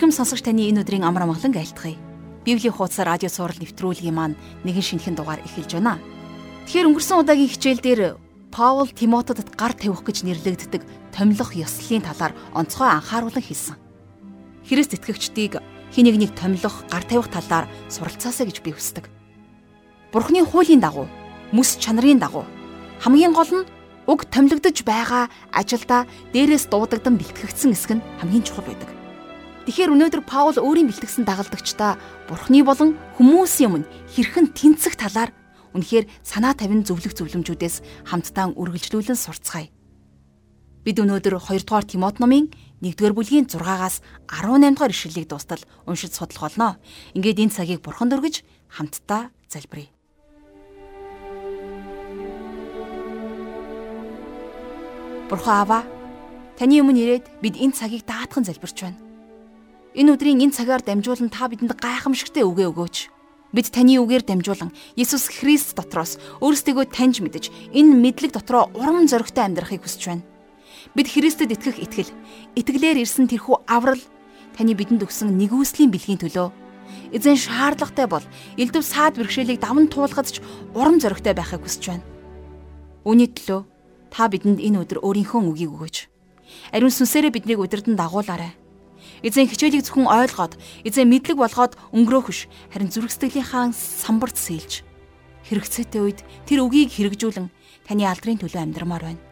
Эрхэм сонсогч таны энэ өдрийн амар амгалан айлтгая. Библийн хуудас радио сурал нэвтрүүлгийн маань нэгэн шинэхэн дугаар эхэлж байна. Тэгэхээр өнгөрсөн удаагийн хичээл дээр Паул Тимотед гар тавих гэж нэрлэгддэг томилох ёслолын талаар онцгой анхааруулan хэлсэн. Христ итгэгчдийг хин нэг томилох, гар тавих талаар суралцаасаа гэж би хүсдэг. Бурхны хуулийн дагуу, мэс чанарын дагуу хамгийн гол нь уг томилогдож байгаа ажилдаа дээрээс дуудагдан бэлтгэгдсэн эсэг нь хамгийн чухал байдаг. Тэгэхээр өнөөдөр Паул өөрийн бэлтгэсэн дагалдагчдаа Бурхны болон хүмүүсийн өмнө хэрхэн тэнцэх талаар үнэхээр санаа тавин зөвлөх зөвлөмжүүдээс хамтдаа үргэлжлүүлэн сурцгаая. Бид өнөөдөр 2 дугаар Тимот номын 1-р бүлгийн 6-аас 18 дугаар ишлэлийг дуустал уншиж судлах болно. Ингээд энэ цагийг Бурханд өргөж хамтдаа залбирая. Бурхан Аава, таны өмнө ирээд бид энэ цагийг даатхан залбирч байна. Энэ өдрийн энэ цагаар дамжуулан та бидэнд гайхамшигтай үгээ өгөөч. Бид таны үгээр дамжуулан Иесус Христ дотроос өөрсдийгөө таньж мэдэж энэ мэдлэг дотроо урам зоригтой амьдрахыг хүсэж байна. Бид Христэд итгэх итгэл, итгэлээр ирсэн тэрхүү аврал таны бидэнд өгсөн нэгүслийн бэлгийн төлөө эзэн шаардлагатай бол элдв саад бэрхшээлийг даван туулахад ч урам зоригтой байхыг хүсэж байна. Үүний төлөө та бидэнд энэ өдөр өөрийнхөө үгийг өгөөч. Ариун сүнсээрээ биднийг удирдан дагуулаарай. Эзэн хичээлийг зөвхөн ойлгоод, эзэн мэдлэг болгоод өнгөрөөхөш, харин зүрх сэтгэлийнхаа самбарт сэлж хэрэгцээтэй үед тэр үгийг хэрэгжүүлэн таны алдрын төлөө амьдрмаар байна.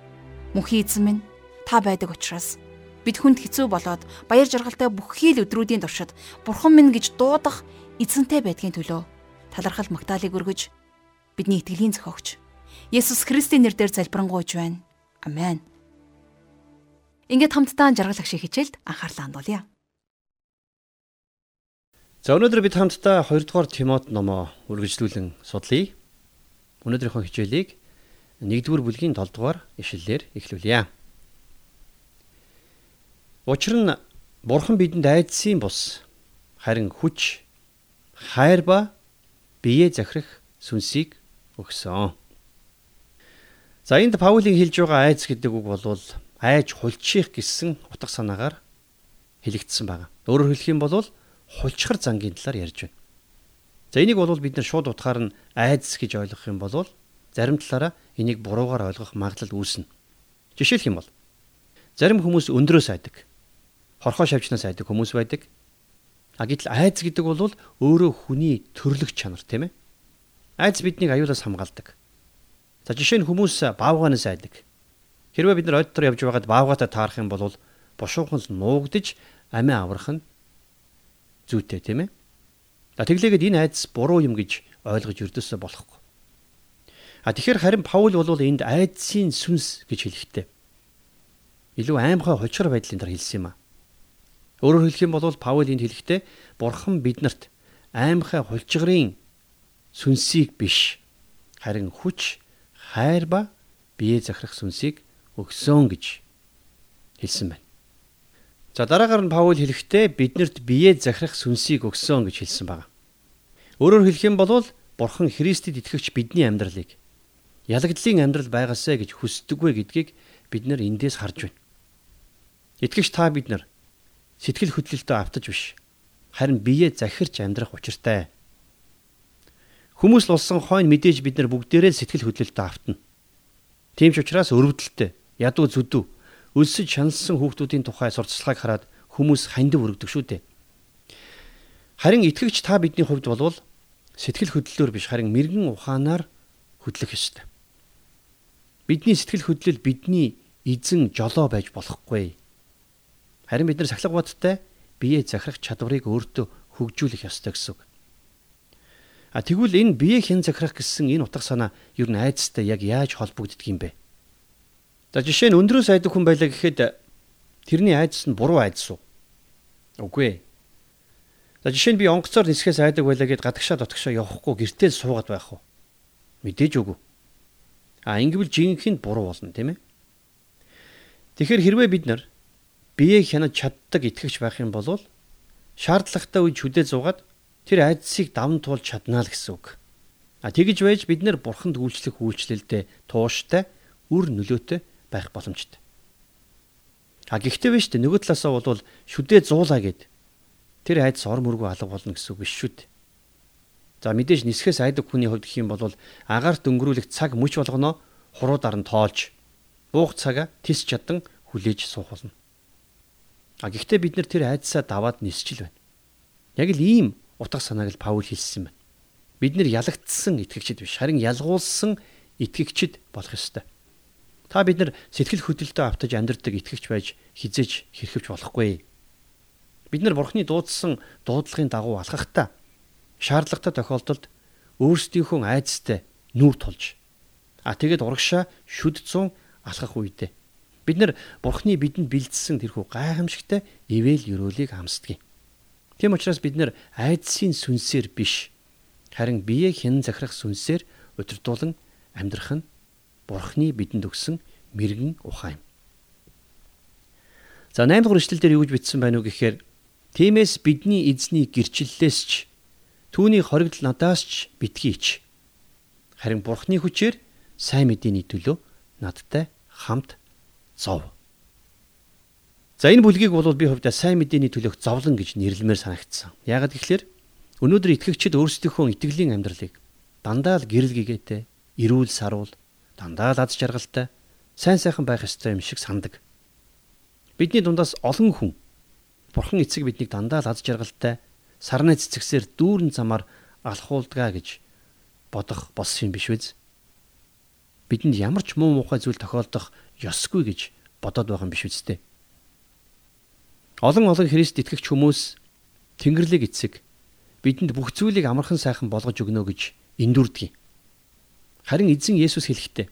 Мөнхийн эзэн минь та байдаг учраас бид хүнд хэцүү болоод баяр жаргалтай бүхий л өдрүүдийн туршид бурхан минь гэж дуудах эзэнтэй байдгийн төлөө талархал магтаалыг өргөж бидний итгэлийн зохиогч Есүс Христийн нэрээр залбирanгуйж байна. Амен. Ингээд хамтдаа жаргал агшиг хичээлд анхаарлаа хандуулъя. За өнөөдөр бид хамтдаа 2 дугаар Тимот номоо үргэлжлүүлэн судлая. Өнөөдрийнхөө хичээлийг 1-р бүлгийн 7 дугаар ишлэлээр эхлүүлье. Учир нь Бурхан бидэнд айдсын бус харин хүч, хайр ба биеэ захирах сүнсийг өгсөн. За энд Паулийн хэлж байгаа айц гэдэг үг бол айж хулчих гэсэн утга санаагаар хэлэгдсэн байна. Өөрөөр хэлэх юм бол хулчхар зангийн талаар ярьж байна. За энийг бол бид нар шууд утгаар нь айдас гэж ойлгох юм бол зарим талаараа энийг буруугаар ойлгох магадлал үүснэ. Жишээлх юм бол зарим хүмүүс өндрөөс айдаг. Хорхоо шавчнаас айдаг хүмүүс байдаг. А гэтэл айдас гэдэг бол өөрөө хүний төрлөх чанар тийм ээ. Айдас биднийг аюулаас хамгаалдаг. За жишээ нь хүмүүс баавгаанаас айдаг. Хэрвээ бид нар ойдтор явж байгаад баавгаатай таарах юм бол бушуухан л нуугдж амиа аврах нь зүйтэй тийм ээ. За тэглээгээд энэ айдас буруу юм гэж ойлгож өрдөөсөө болохгүй. А тэгэхээр харин Паул бол энд айдсын сүнс гэж хэлэхтэй. Илүү аимхай хучир байдлын дараа хэлсэн юм а. Өөрөөр хэлэх юм бол Паул энд хэлэхдээ Бурхан биднэрт аимхай хулчгарын сүнсийг биш харин хүч, хайр ба бие захирах сүнсийг өгсөн гэж хэлсэн байна. За дараагаар нь Паул хэлэхдээ биднэрт биеэ захирах сүнсийг өгсөн гэж хэлсэн байна. Өөрөөр хэлэх юм бол Бурхан Христэд итгэгч бидний амьдралыг ялагдлын амьдрал байгаасаа гэж хүсдэггүй гэдгийг бид нар эндээс харж байна. Итгэгч та бид нар сэтгэл хөдлөлтөд автаж биш харин биеэ захирч амьдрах учиртай. Хүмүүс л улсан хойно мэдээж бид нар бүгдээрээ сэтгэл хөдлөлтөд автана. Тийм ч учраас өрөвдөлтөй, ядуу зүдүү өлсөж шаналсан хүүхдүүдийн тухай сурталчилгааг хараад хүмүүс хандив өргөдөг шүү дээ. Харин итгэгч та бидний хувьд болвол сэтгэл хөдлөлөөр биш харин мэрэгэн ухаанаар хөдлөх ёстой. Бидний сэтгэл хөдлөл бидний эзэн жолоо байж болохгүй. Харин бид нар сахилга бодтой бие захирах чадварыг өөртөө хөгжүүлэх ёстой гэсэн үг. А тэгвэл энэ бие хэн захирах гэсэн энэ утга санаа ер нь айцтай яг яаж холбогддөг юм бэ? За жишээ нь өндрөөс айдаг хүн байлаа гэхэд тэрний айдас нь буруу айдас уу? Үгүй ээ. За жишээ нь би онгоцоор нисгээс айдаг байлаа гэд гадагшаа дотгошоо явахгүй гэртээ суугаад байх уу? Мэдээж үгүй. А ингэвэл жинхэнэ буруу болно тийм ээ. Тэгэхээр хэрвээ бид нар биеийг хянаж чаддаг итгэгч байх юм бол шаардлагатай үед шүдээ зугаад тэр айдсыг давн туулж чаднаа л гэсэн үг. А тэгж байж бид нар бурханд үйлчлэх үйлчлэлдээ тууштай, үр нөлөөтэй байх боломжтой. А гэхдээ биш үү нөгөө талаасаа бол шүдээ зуулаа гэд тэр айдас ор мөргөө алга болно гэсэн үг биш шүү дээ. За мэдээж нисхээс айдаг хүний хувьд гэх юм бол агаарт өнгөрүүлэх цаг мөч болгоно хуруудаар нь тоолж буух цагаа тис чадан хүлээж суух болно. А гэхдээ бид нар тэр айдсаа даваад нисчил байна. Яг л ийм утга санааг л Паул хэлсэн байна. Бид нар ялагдсан итгэгчид биш харин ялгуулсан итгэгчид болох ёстой. Та бид нар сэтгэл хөдлөлтөд автаж амьдрдаг итгэгч байж хизээж хэрхэвч болохгүй. Бид нар Бурхны дуудсан дуудлагын дагуу алхахдаа шаардлагатай тохиолдолд өөрсдийнхөө айдастай нүүр тулж а тэгээд урагшаа шүдцэн алхах үедээ бид нар бурхны бидэнд бэлдсэн тэрхүү гайхамшигтай ивэл өрөөлийг хамсдаг. Тийм учраас бид нар айдсын сүнсээр биш харин бие хэн захирах сүнсээр удирдуулан амьдрах нь бурхны бидэнд өгсөн мэрэгэн ухаан юм. За 8 дугаар ишлэл дээр юу гэж бичсэн байна уу гэхээр тиймээс бидний эзний гэрчлэлээс ч Түүний хоригдл надаас ч битгийч. Харин Бурхны хүчээр сайн мэдээний төлөө надтай хамт зов. За энэ бүлгийг бол би хувьдаа сайн мэдээний төлөөх зовлон гэж нэрлэмээр санагдсан. Яагаад гэвэл өнөөдөр итгэгчид өөрсдийнхөө итгэлийн амьдралыг дандаа л гэрэл гэгээтэй, эрүүл саруул, дандаа л аз жаргалтай, сайн сайхан байх ёстой юм шиг сандаг. Бидний дундаас олон хүн Бурхан эцэг биднийг дандаа л аз жаргалтай, сарны цэцгсээр дүүрэн замаар алхуулдгаа гэж бодох болсон юм биш үз? Бидэнд ямар ч муу мухай зүйл тохиолдох ёсгүй гэж бодоод байгаа юм биш үстэй. Олон олон Христ итгэгч хүмүүс Тэнгэрлэг эцэг бидэнд бүх зүйлийг амархан сайхан болгож өгнө гэж эндүрдэг. Харин эзэн Есүс хэлэхдээ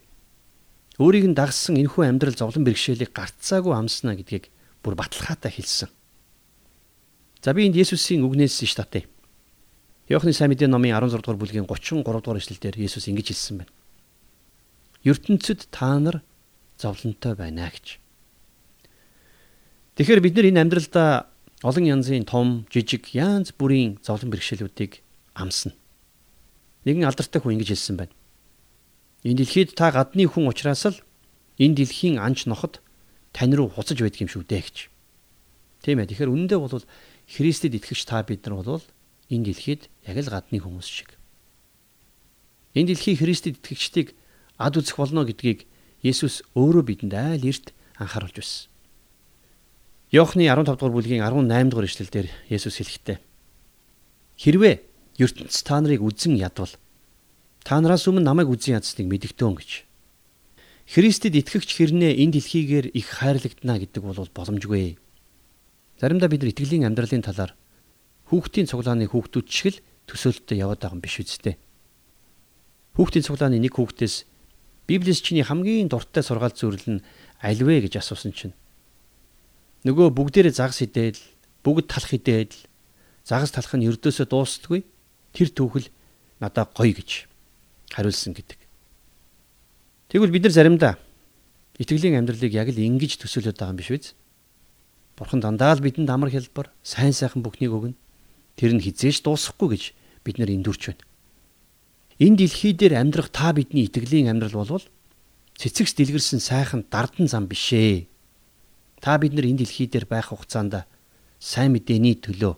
өөрийг нь дагсан энэхүү амьдрал зовлон бэрхшээлийг гарцаагүй амснаа гэдгийг бүр баталгаатай хэлсэн. За би энд Есүсийн үгнээс ш татъя. Иохны сайн мэдээ номын 16 дугаар бүлгийн 33 дугаар эшлэлдэр Есүс ингэж хэлсэн байна. ертөнцид та нар зовлонтой байна гэж. Тэгэхээр бид нар энэ амьдралдаа олон янзын том, жижиг, янз бүрийн зовлон бэрхшээлүүдийг амсна. Нэгэн алдартай хүн ингэж хэлсэн байна. Энэ дэлхийд та гадны хүн учраас л энэ дэлхийн анч ноход тань руу хуцаж байдаг юм шүү дээ гэж. Тийм ээ. Тэгэхээр үнэндээ бол Христэд итгэж та бид нар бол энэ дэлхийд яг л гадны хүмүүс шиг. Энэ дэлхий Христэд итгэгчдийг ад үзэх болно гэдгийг Есүс өөрөө бидэнд айл эрт анхааруулж байсан. Иохны 15 дугаар бүлгийн 18 дугаар ишлэлдэр Есүс хэлэхдээ Хэрвээ ертөнц та нарыг үзэн ядвал та нараас өмнө намайг үзэн ядсныг мэдэгтэн гэж. Христэд итгэгч хэрнээ энэ дэлхийгээр их хайрлагдана гэдэг бол боломжгүй. Заримдаа бид нар итгэлийн амьдралын талаар хүүхдийн цуглааны хүүхдүүд шиг л төсөөлтөд яваад байгаа юм биш үсттэй. Хүүхдийн цуглааны нэг хүүхдээс Библиэс чиний хамгийн дуртай сургаал зөвлөл нь альвэ гэж асуусан чинь нөгөө бүгдээрээ загас идээд бүгд талах идээд загас талах нь ердөөсөө дуустдаггүй тэр түүхэл надаа гоё гэж хариулсан гэдэг. Тэгвэл бид нар заримдаа итгэлийн амьдралыг яг л ингэж төсөөлөд байгаа юм биш үү? Бурхан дандаа л бидэнд амар хэлбэр, сайн сайхан бүхнийг өгнө. Тэр нь хизээж дуусахгүй гэж бид нар эндүрч байна. Энэ дэлхий дээр амьдрах та бидний итгэлийн амьдрал болвол цэцэгс дэлгэрсэн сайхан дардан зам бишээ. Та бид нар энэ дэлхий дээр байх хугацаанд сайн мэдээний төлөө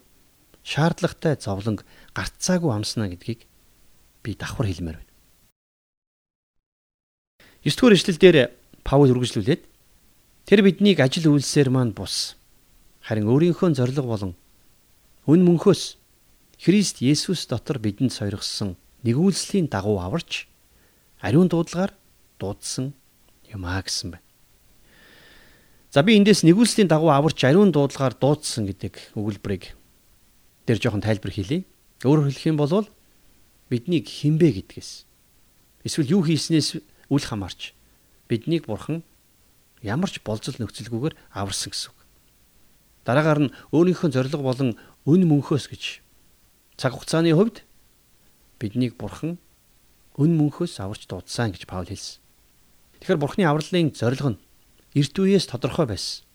шаардлагатай зовлонг гарцаагүй амснаа гэдгийг би давхар хэлмээр байна. 9 дугаар эшлэлдэр Паул үргэлжлүүлээд тэр биднийг ажил үйлсээр маань бус харин өөрийнхөө зориг болон үн мөнхөөс Христ Есүс дотор бидэнд сойргосон нэгүүлслийн дагуу аварч ариун дуудлагаар дуудсан юм а гэсэн байна. За би эндээс нэгүүлслийн дагуу аварч ариун дуудлагаар дуудсан гэдэг өгүүлбэрийг дээр жоохон тайлбар хийлье. Өөрөөр хэлэх юм бол биднийг хинбэ гэдгээс эсвэл юу хийснээс үл хамаарч биднийг бурхан ямар ч болцол нөхцөлгүйгээр аварсан гэсэн. Дараагаар нь өөрийнхөө зориг болон үн мөнхөөс гэж цаг хугацааны хувьд биднийг бурхан үн мөнхөөс аварч дуудсан гэж Паул хэлсэн. Тэгэхээр бурхны авралын зориг нь эрт үеэс тодорхой байсан.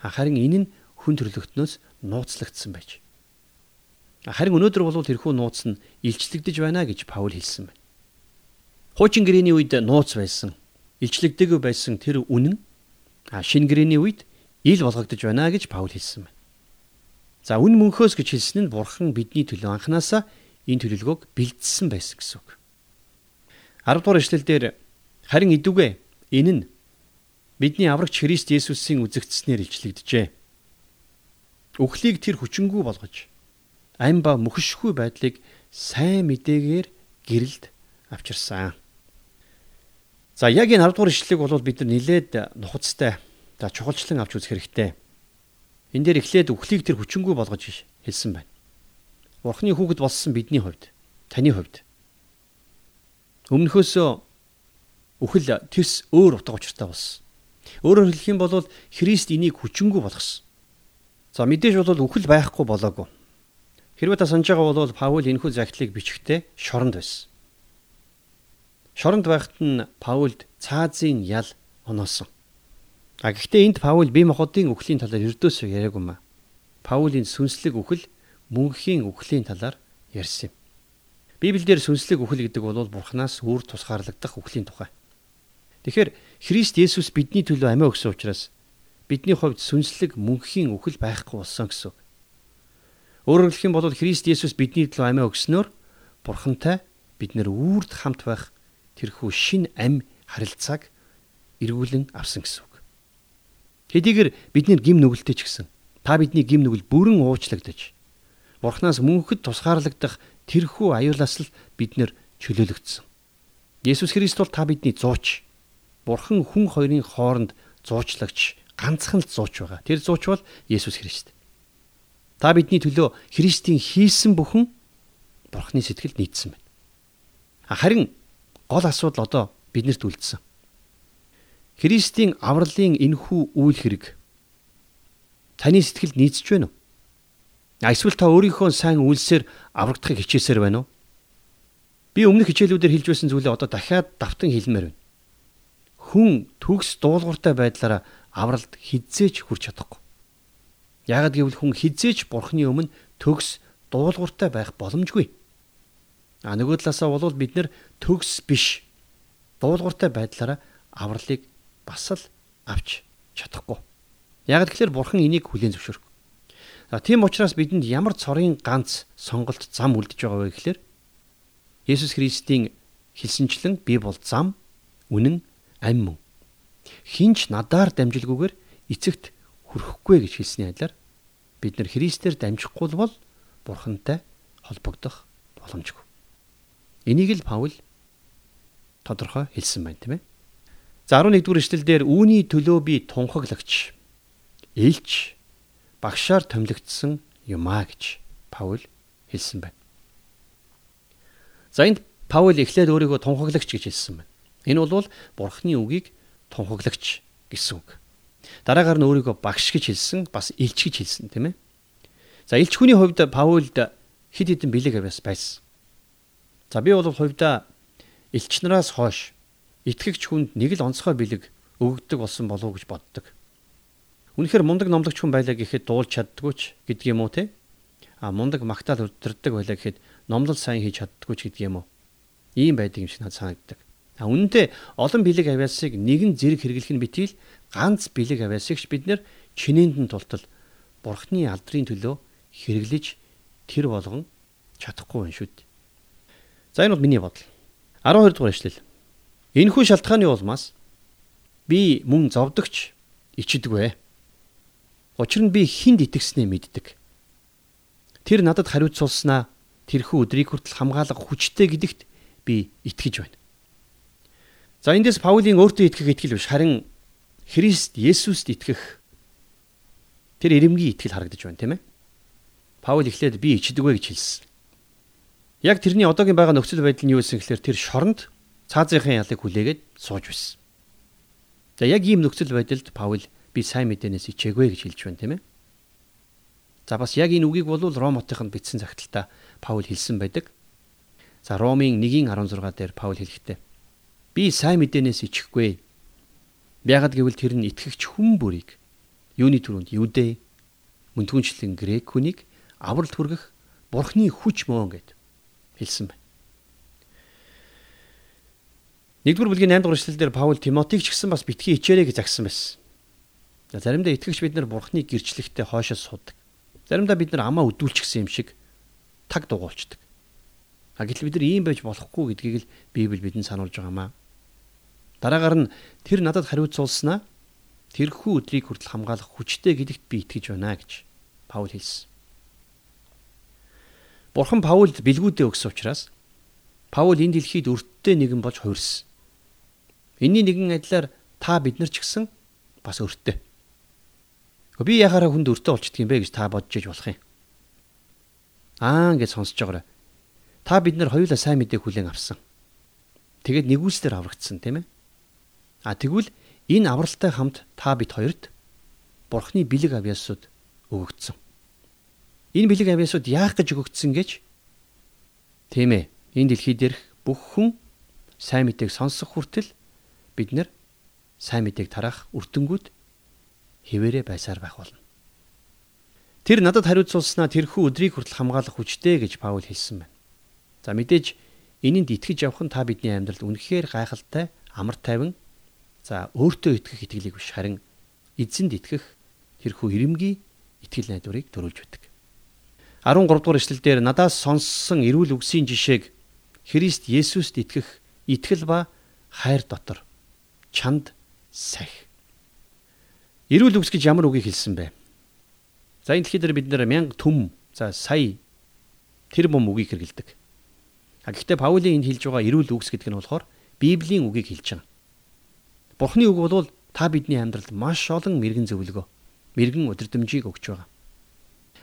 Харин энэ нь хүн төрлөختнөөс нууцлагдсан байж. Харин өнөөдөр бол тэрхүү нууц нь илчлэгдэж байна гэж Паул хэлсэн байна. Хуучин гэрээний үед нууц байсан, илчлэгдээг байсан тэр үнэн а шин гэрээний үед ил болгогдож байна гэж Паул хэлсэн байна. За үн мөнхөөс гэж хэлсэн нь бурхан бидний төлөө анханасаа энэ төлөвлөгөөг бэлдсэн байсан гэсэн үг. 10 дугаар эшлэлдэр харин идүгэ энэ нь бидний аврагч Христ Есүсийн үзэгдснээр илчлэгдэжээ. Үхлийг тэр хүчингү болгож ам ба мөхшгүй байдлыг сайн мэдээгээр гэрэлд авчирсан. За яг энэ 10 дугаар ишлэлийг бол бид нар нилээд нухацтай за чухалчлан авч үзэх хэрэгтэй. Энэ дээр эхлээд үхлийг тэр хүчингү болгож хэлсэн байна. Бурхны хүүхэд болсон бидний хувьд, таны хувьд өмнөхөөсөө үхэл тэрс өөр утга учиртай болсон. Өөрөөр хэлэх юм бол Христ энийг хүчингү болгосон. За мэдээж бол үхэл байхгүй болоогүй. Хэрвээ та санаж байгаа бол Паул энэхүү загтлыг бичихтэй шоронд байсан. Шоронд байхад нь Паулд цаазын ял оноосон. А гэхдээ энд Паул бие махбодын үхлийн талаар ердөөсөө яриаггүй маа. Паулийн сүнслэг үхэл мөнхийн үхлийн талаар ярьсан юм. Библиэлд сүнслэг үхэл гэдэг бол Бурханаас үр тусгаарлагдах үхлийн тухай. Тэгэхээр Христ Есүс бидний төлөө амиа өгсөн учраас бидний хувьд сүнслэг мөнхийн үхэл байхгүй болсон гэсэн. Өөрөөр хэлэх юм бол Христ Есүс бидний төлөө амиа өгснөөр Бурхантай бид нэр үрд хамт байх тэрхүү шин ам харилцааг эргүүлэн авсан гэсэн үг. Хэдийгээр бидний гим нүгэлтэй ч гэсэн та бидний гим нүгэл бүрэн уучлагдаж Бурханаас мөнхөд тусгаарлагдах тэрхүү аюулаас л бид нэр чөлөөлөгдсөн. Есүс Христ бол та бидний зууч. Бурхан хүн хоёрын хооронд зуучлагч ганцхан л зууч байгаа. Тэр зууч бол Есүс Христ. Та бидний төлөө Христийн хийсэн бүхэн Бурханы сэтгэлд нийцсэн байна. Харин гол асуудал одоо биднэрт үлдсэн. Христийн авралын энхүү үйл хэрэг таны сэтгэлд нийцж байна уу? Эсвэл та өөрийнхөө сайн үйлсээр аврагдахыг хичээсээр байна уу? Би өмнөх хичээлүүдээр хэлж байсан зүйлээ одоо дахиад давтан хэлмээр байна. Хүн төгс дуулууртай байдлаараа авралт хизээч хүрч чадахгүй. Яагад гэвэл хүн хизээч бурхны өмнө төгс дуулууртай байх боломжгүй. А нөгөө талаасаа бол бид нэр төгс биш дуулууртай байдлаараа авралыг бас л авч чадахгүй. Яг тэгэхээр бурхан энийг хүлээн зөвшөөрөх. За тийм учраас бидэнд ямар цорын ганц сонголт зам үлдэж байгаа вэ гэхээр Есүс Христийн хэлсэнчлэн би бол зам, үнэн, амь мөн. Хинч надаар дамжилгүйгээр эцэгт хүрэхгүй гэж хэлсний адилаар бид нар Христээр дамжихгүй бол Бурхантай холбогдох боломжгүй. Энийг л Паул тодорхой хэлсэн байна тийм ээ. За 11 дугаар эшлэлдэр үүний төлөө би тунхаглагч элч багшаар томилогдсон юмаа гэж Паул хэлсэн байна. За энд Паул эхлээд өөрийгөө тунхаглагч гэж хэлсэн байна. Энэ бол Бурхны үгийг тунхаглагч гэсэн үг. Дараагаар нь өөрийгөө багш гэж хэлсэн, бас элч гэж хэлсэн тийм ээ. За элч хүний хувьд Паулд хэд хэдэн бэлэг авяас байсан. За би бол хувьдаа элч нараас хойш итгэгч хүнд нэг л онцгой бэлэг өгөгдөг болсон болов уу гэж боддог. Үнэхээр мундаг номлогч хүн байлаа гэхэд дуулж чаддгүй ч гэдэг юм уу те? А мундаг магтаал өдөрдөг байлаа гэхэд номлол сайн хийж чаддгүй ч гэдэг юм уу? Ийм байдаг юм шиг надад санагддаг. А үнэндээ олон бэлэг авиасыг нэгэн зэрэг хэрэглэх нь битгий л ганц бэлэг авиасыгч бид нэр чинээнд нь тултал бурхны алдрын төлөө хэрэглэж тэр болгон чадахгүй байх шүү дээ. За энэ бол миний бодол. 12 дугаар эшлэл. Энэхүү шалтгааны улмаас би мөн зовдөгч ичдэгвэ. Учир нь би хинд итгэснээ мэддэг. Тэр надад хариуцуулснаа тэрхүү өдрийг хүртэл хамгаалах хүчтэй гэдэгт би итгэж байна. За эндээс Паулийн өөртөө итгэх итгэл биш харин Христ Есүст итгэх тэр эрэмгийн итгэл харагдаж байна тийм ээ. Паул эхлээд би ичдэгвэ гэж хэлсэн. Яг тэрний одоогийн байгаа нөхцөл байдал нь юу гэсэн гэхээр тэр шоронд цаазынхын ялыг хүлээгээд сууж байсан. За яг ийм нөхцөл байдалд Паул би сайн мэдээнээс ичээгүй гэж хэлж байна тийм ээ. За бас яг энэ үгийг бол Ромотынд бичсэн загталтаа Паул хэлсэн байдаг. За Ромын 1:16 дээр Паул хэлэхдээ би сайн мэдээнээс ичихгүй. Бягад гэвэл тэр нь итгэгч хүн бүрийг юуны түрүүнд юудэ мөн түнчлэн грек хүнийг авралт хүргэх бурхны хүч мөн гэд хэлсэн байна. Нэгдүгээр бүлгийн 8 дугаар эшлэлдэр Паул Тимотиг ч гэсэн бас битгий хичээрэй гэж загсан байсан. За заримдаа итгэгч бид нар бурхны гэрчлэгтээ хойшоо суудаг. Заримдаа бид нар амаа өдүүлчихсэн юм шиг таг дугуулцдаг. А гэтэл бид нар ийм байж болохгүй гэдгийг л Библи бидэнд сануулж байгаамаа. Дараагаар нь тэр надад хариуцуулснаа тэрхүү өдрийг хүртэл хамгаалах хүчтэй гэдэгт би итгэж байна гэж Паул хэлсэн. Бурхан Паулд бэлгүүдээ өгсөн учраас Паул энэ дэлхийд өрттэй нэгэн болж хувирсан. Энийний нэгэн адилаар та бид нар ч гэсэн бас өрттэй. Би яхаараа хүнд өртөө болчдөг юм бэ гэж та бодож иж болох юм. Аа гэж сонсож байгаарай. Та бид нар хоёулаа сайн мэдээг хүлээн авсан. Тэгээд нэгүслэр аврагдсан тийм ээ. А тэгвэл энэ авралтай хамт та бид хоёрт Бурхны бэлэг авьяасууд өгөгдсөн. Энэ бэлэг авьяасууд яах гэж өгөгдсөн гэж тийм ээ. Энэ дэлхий дээрх бүх хүн сайн мэдээг сонсох хүртэл бид нар сайн мэдээг тараах үртэнгүүд хിവэрэ байсаар байх болно. Тэр надад хариуцуулснаа тэрхүү өдрийг хүртэл хамгаалах хүчтэй гэж Паул хэлсэн байна. За мэдээж энэнд итгэж явах нь та бидний амьдралд үнэхээр гайхалтай, амар тайван за өөртөө итгэх итгэлийг биш харин эзэнд итгэх тэрхүү ирэмгий итгэл найдварыг төрүүлж өгдөг. 13 дугаар эшлэлдэр надаас сонссон эрүүл үгсийн жишээг Христ Есүст итгэх итгэл ба хайр дотор чанд сахи. Эрүүл үгс гэж ямар үгийг хэлсэн бэ? За энэ дэлхийд бид нэр мянга төм за сая тэр бом үгийг хэрэгэлдэг. А гэхдээ Паулийн энд хэлж байгаа эрүүл үгс гэдэг нь болохоор Библийн үгийг хэлж байгаа. Бурхны үг бол та бидний амьдралд маш олон мэрэгэн зөвлөгөө, мэрэгэн өдөрдмжийг өгч байгаа.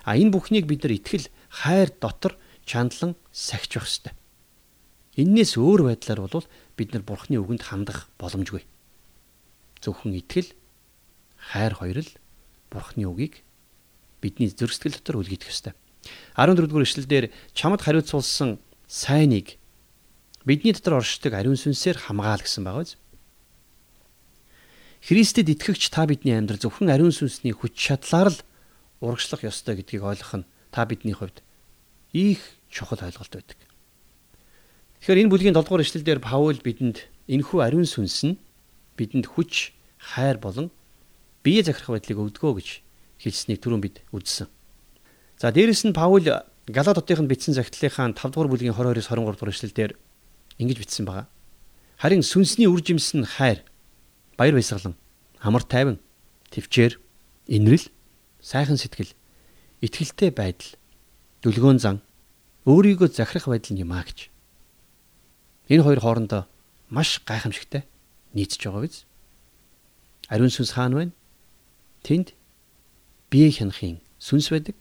А энэ бүхнийг бид нар итгэл хайр дотор чандлан сахиж байх ёстой. Иннээс өөр байдлаар бол бид нар Бурхны үгэнд хандах боломжгүй. Зөвхөн итгэл хайр хоёр л Бурхны үгийг бидний зүрх сэтгэл дотор үлгийдэх ёстой. 14 дугаар эшлэлдэр чамд хариуцуулсан сайныг бидний дотор оршдог ариун сүнсээр хамгаал гэсэн байгаа биз? Христэд итгэгч та бидний амьдрал зөвхөн ариун сүнсний хүч чадлаар л урагшлах ёстой гэдгийг ойлгох нь та бидний хувьд их чухал ойлголт байдаг. Тэгэхээр энэ бүлгийн 7 дугаар эшлэлдэр Паул бидэнд энэхүү ариун сүнс нь бидэнд хүч, хайр болон бие захирах байдлыг өгдөгөө гэж хэлснийг түрүүн бид үзсэн. За дээрэс нь Паул Галаад хотынд бичсэн загтлынхаа 5 дугаар бүлгийн 22-оос 23 дугаар эшлэлдэр ингэж бичсэн байгаа. Харин сүнсний үр жимс нь хайр, баяр баясгалан, амар тайван, төвчээр, инрэл, сайхан сэтгэл, итгэлтэй байдал, дүлгөөн зан, өөрийгөө захирах байдал юм а гэж. Энэ хоёр хоорондоо маш гайхамшигтай нийцж байгаа биз? Ариун сүнс хаана вэ? Тэнд бие хянахын сүнс байдаг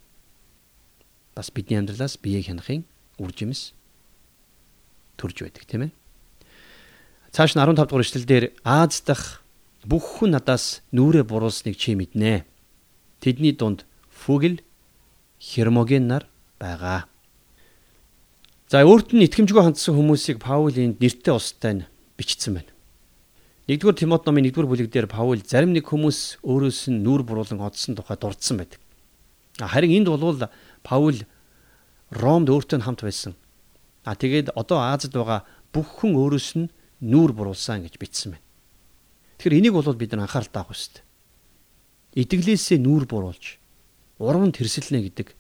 бас бидний амьдралаас бие хянахын үр жимс төрж байдаг тийм ээ. Цааш нь 15 дугаар эшлэлдэр Аз дахь бүх хүн надаас нүрэ буруулсныг чи мэднэ. Тэдний дунд Фүгэл Хермоген нар байгаа. За өөрт нь итгэмжгүй хандсан хүмүүсийг Паул энд нэртэй устай нь бичсэн байна. 1-р Тимот номын 1-р бүлэг дээр Паул зарим нэг хүмүүс өөрөөс нь нүур буруулан одсон тухай дурдсан байдаг. Харин энд бол Паул Ромд өөртөө хамт байсан. А тэгээд одоо Азад байгаа бүх хүн өөрөөс нь нүүр буруулсан гэж бичсэн байна. Тэгэхээр энийг бол бид нар анхаарал таах ёстой. Итгэлээсээ нүүр буруулж урам тэрсэлнэ гэдэг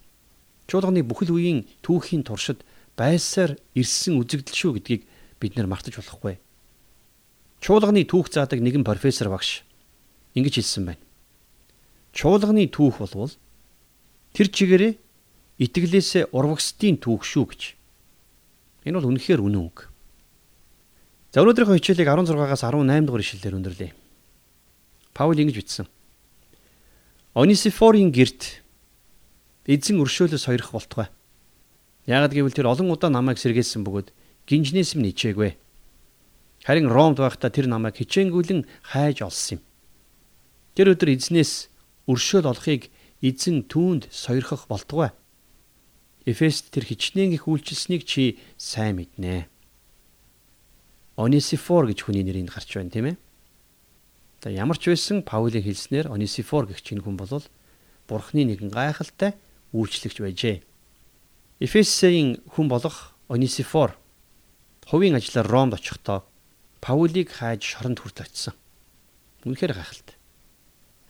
чуулганы бүхэл үеийн түүхийн туршид байсаар ирсэн үзэгдэл шүү гэдгийг бид нар мартаж болохгүй. Чуулганы түүх заадаг нэгэн профессор багш ингэж хэлсэн байна. Чуулганы түүх болвол тэр чигээрээ итгэлээсээ урвагсдын түүх шүү гэж. Энэ бол үнэхээр үнэн үг. За өнөөдрийнхөө хичээлийг 16-аас 18 дугаар ишлэлээр өндөрлөе. Паул ингэж бичсэн. Онисифорын герт эзэн өршөөлөс хоёрох болтугай. Яагад гэвэл тэр олон удаа намайг сэргээсэн бөгөөд гинжнээс минь ичээгүй. Харин Ромд байхдаа тэр намайг хичээнгүйлэн хайж олсон юм. Тэр өдөр эзнээс өршөөл олохыг эзэн түүнд сойрхох болтугай. Эфест тэр хичнээн их үйлчилсэнийг чи сайн мэднэ. Онисифор гэж хүний нэрийг гарч байна тийм ээ. За ямар ч байсан Паулийн хэлснээр Онисифор гэх чинь хүн бол Бурхны нэгэн гайхалтай үйлчлэгч байжээ. Эфесийн хүн болох Онисифор хувийн ажлаар Ромд очихдоо Паулийг хайж шоронд хүрт очсон. Үнэхээр гайхалтай.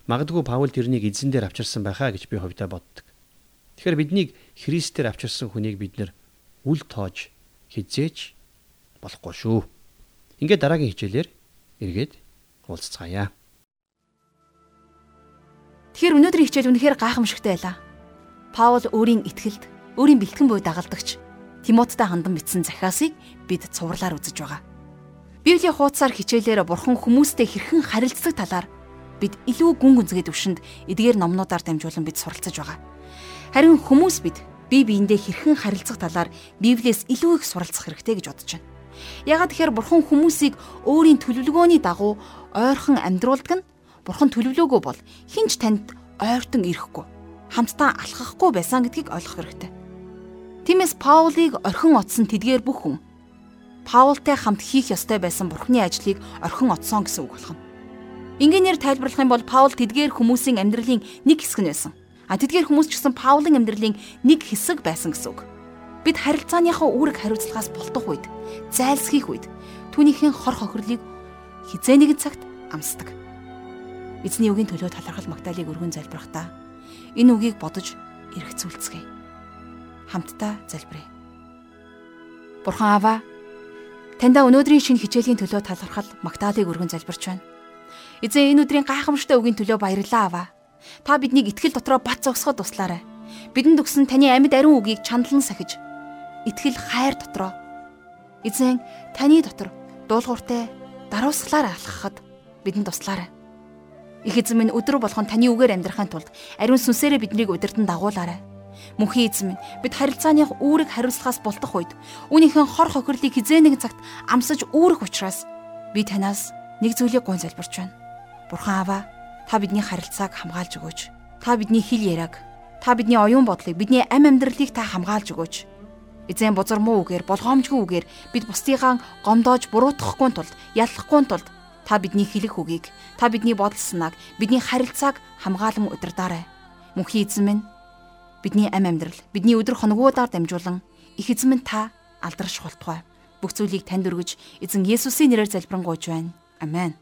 Магадгүй Паул тэрнийг эзэн дээр авчирсан байхаа гэж би хувьдаа боддог. Тэгэхээр биднийг Христээр авчирсан хүнийг бид нэр үл тоож хизээч болохгүй шүү. Ингээд дараагийн хичээлээр эргээд уулзцаая. Тэгэхээр өнөөдрийн хичээл үнэхээр гайхамшигтай байлаа. Паул өөрийн итгэлд, өөрийн бэлтгэн буй дагалдагч Тимоттай хандан бичсэн захиасыг бид цувралаар үзэж байгаа. Библийн хуудасаар хичээлээр бурхан хүмүүстэй хэрхэн харилцдаг талаар бид илүү гүн гүнзгий төвшөнд эдгээр номнуудаар дамжуулан бид суралцж байгаа. Харин хүмүүс бид бие биендээ хэрхэн харилцах талаар Библиэс илүү их суралцах хэрэгтэй гэж бодож байна. Ягаад тэгэхээр бурхан хүмүүсийг өөрийн төлөвлөгөөний дагуу ойрхон амьдруулдаг нь бурхан төлөвлөөгөө бол хинч танд ойртон ирэхгүй хамтдаа алхахгүй байсан гэдгийг ойлгох хэрэгтэй. Тиймээс Паулийг орхин оцсон тэдгээр бүх хүн Паултай хамт хийх ёстой байсан бурхны ажлыг орхин оцсон гэсэн үг болох нь. Ингээнээр тайлбарлах юм бол Паул тэдгээр хүмүүсийн амьдралын нэг хэсэг нь байсан. А тэдгээр хүмүүс ч гэсэн Паулын амьдралын нэг хэсэг байсан гэсэн үг. Бид харилцааныхаа үүрэг хариуцлагаас болтох үед, зайлсхийх үед түүнийхэн хор хохирлыг хизээ нэгэн цагт амсдаг. Эзний үгийн төлөө талархал магтаалыг өргөн залбирахдаа энэ үгийг бодож эргэцүүлцгээе. Хамтдаа залбирая. Бурхан Аава, таньда өнөөдрийн шинэ хичээлийн төлөө талархал магтаалыг өргөн залбирч байна. Эзэн энэ өдрийн гайхамшигтай үгийн төлөө баярлалаа аваа. Та биднийг итгэл дотроо бат зогсоход туслаарай. Бидэнд өгсөн таны амьд ариун үгийг чандлан сахиж итгэл хайр дотроо эзэн таны дотор дуулууртай даруусгалаар алхахад бидэнд туслаарай. Их эзэн минь өдөр болгон таны үгээр амьдрахын тулд ариун сүнсээрээ биднийг удирдан дагуулаарай. Мөнхийн эзэн минь бид харилцааны үүрэг хариуцлагаас болтох үед үүнийхэн хор хохирлыг хизээ нэг цагт амсаж үүрэх учраас би танаас нэг зүйлийг гон залбирч байна. Бурхан Аава, та бидний харилцааг хамгаалж өгөөч. Та бидний хэл яриаг, та бидний оюун бодлыг, бидний амь амьдралыг та хамгаалж өгөөч. Эзэн бузар муу үгээр, болгоомжгүй үгээр бид бусдыгаа гомдоож буруутгахгүй тулд, яллахгүй тулд Та бидний хэлэх үгийг, та бидний бодол санааг, бидний харилцааг хамгаалan удирдаарай. Мөнхийн эзэн минь бидний амь амьдрал, бидний өдөр хоногуудаар дамжуулан их эзэн минь та алдарш болтугай. Бүх зүйлийг танд өргөж, эзэн Есүсийн нэрээр залбирanгуйж байна. Амен.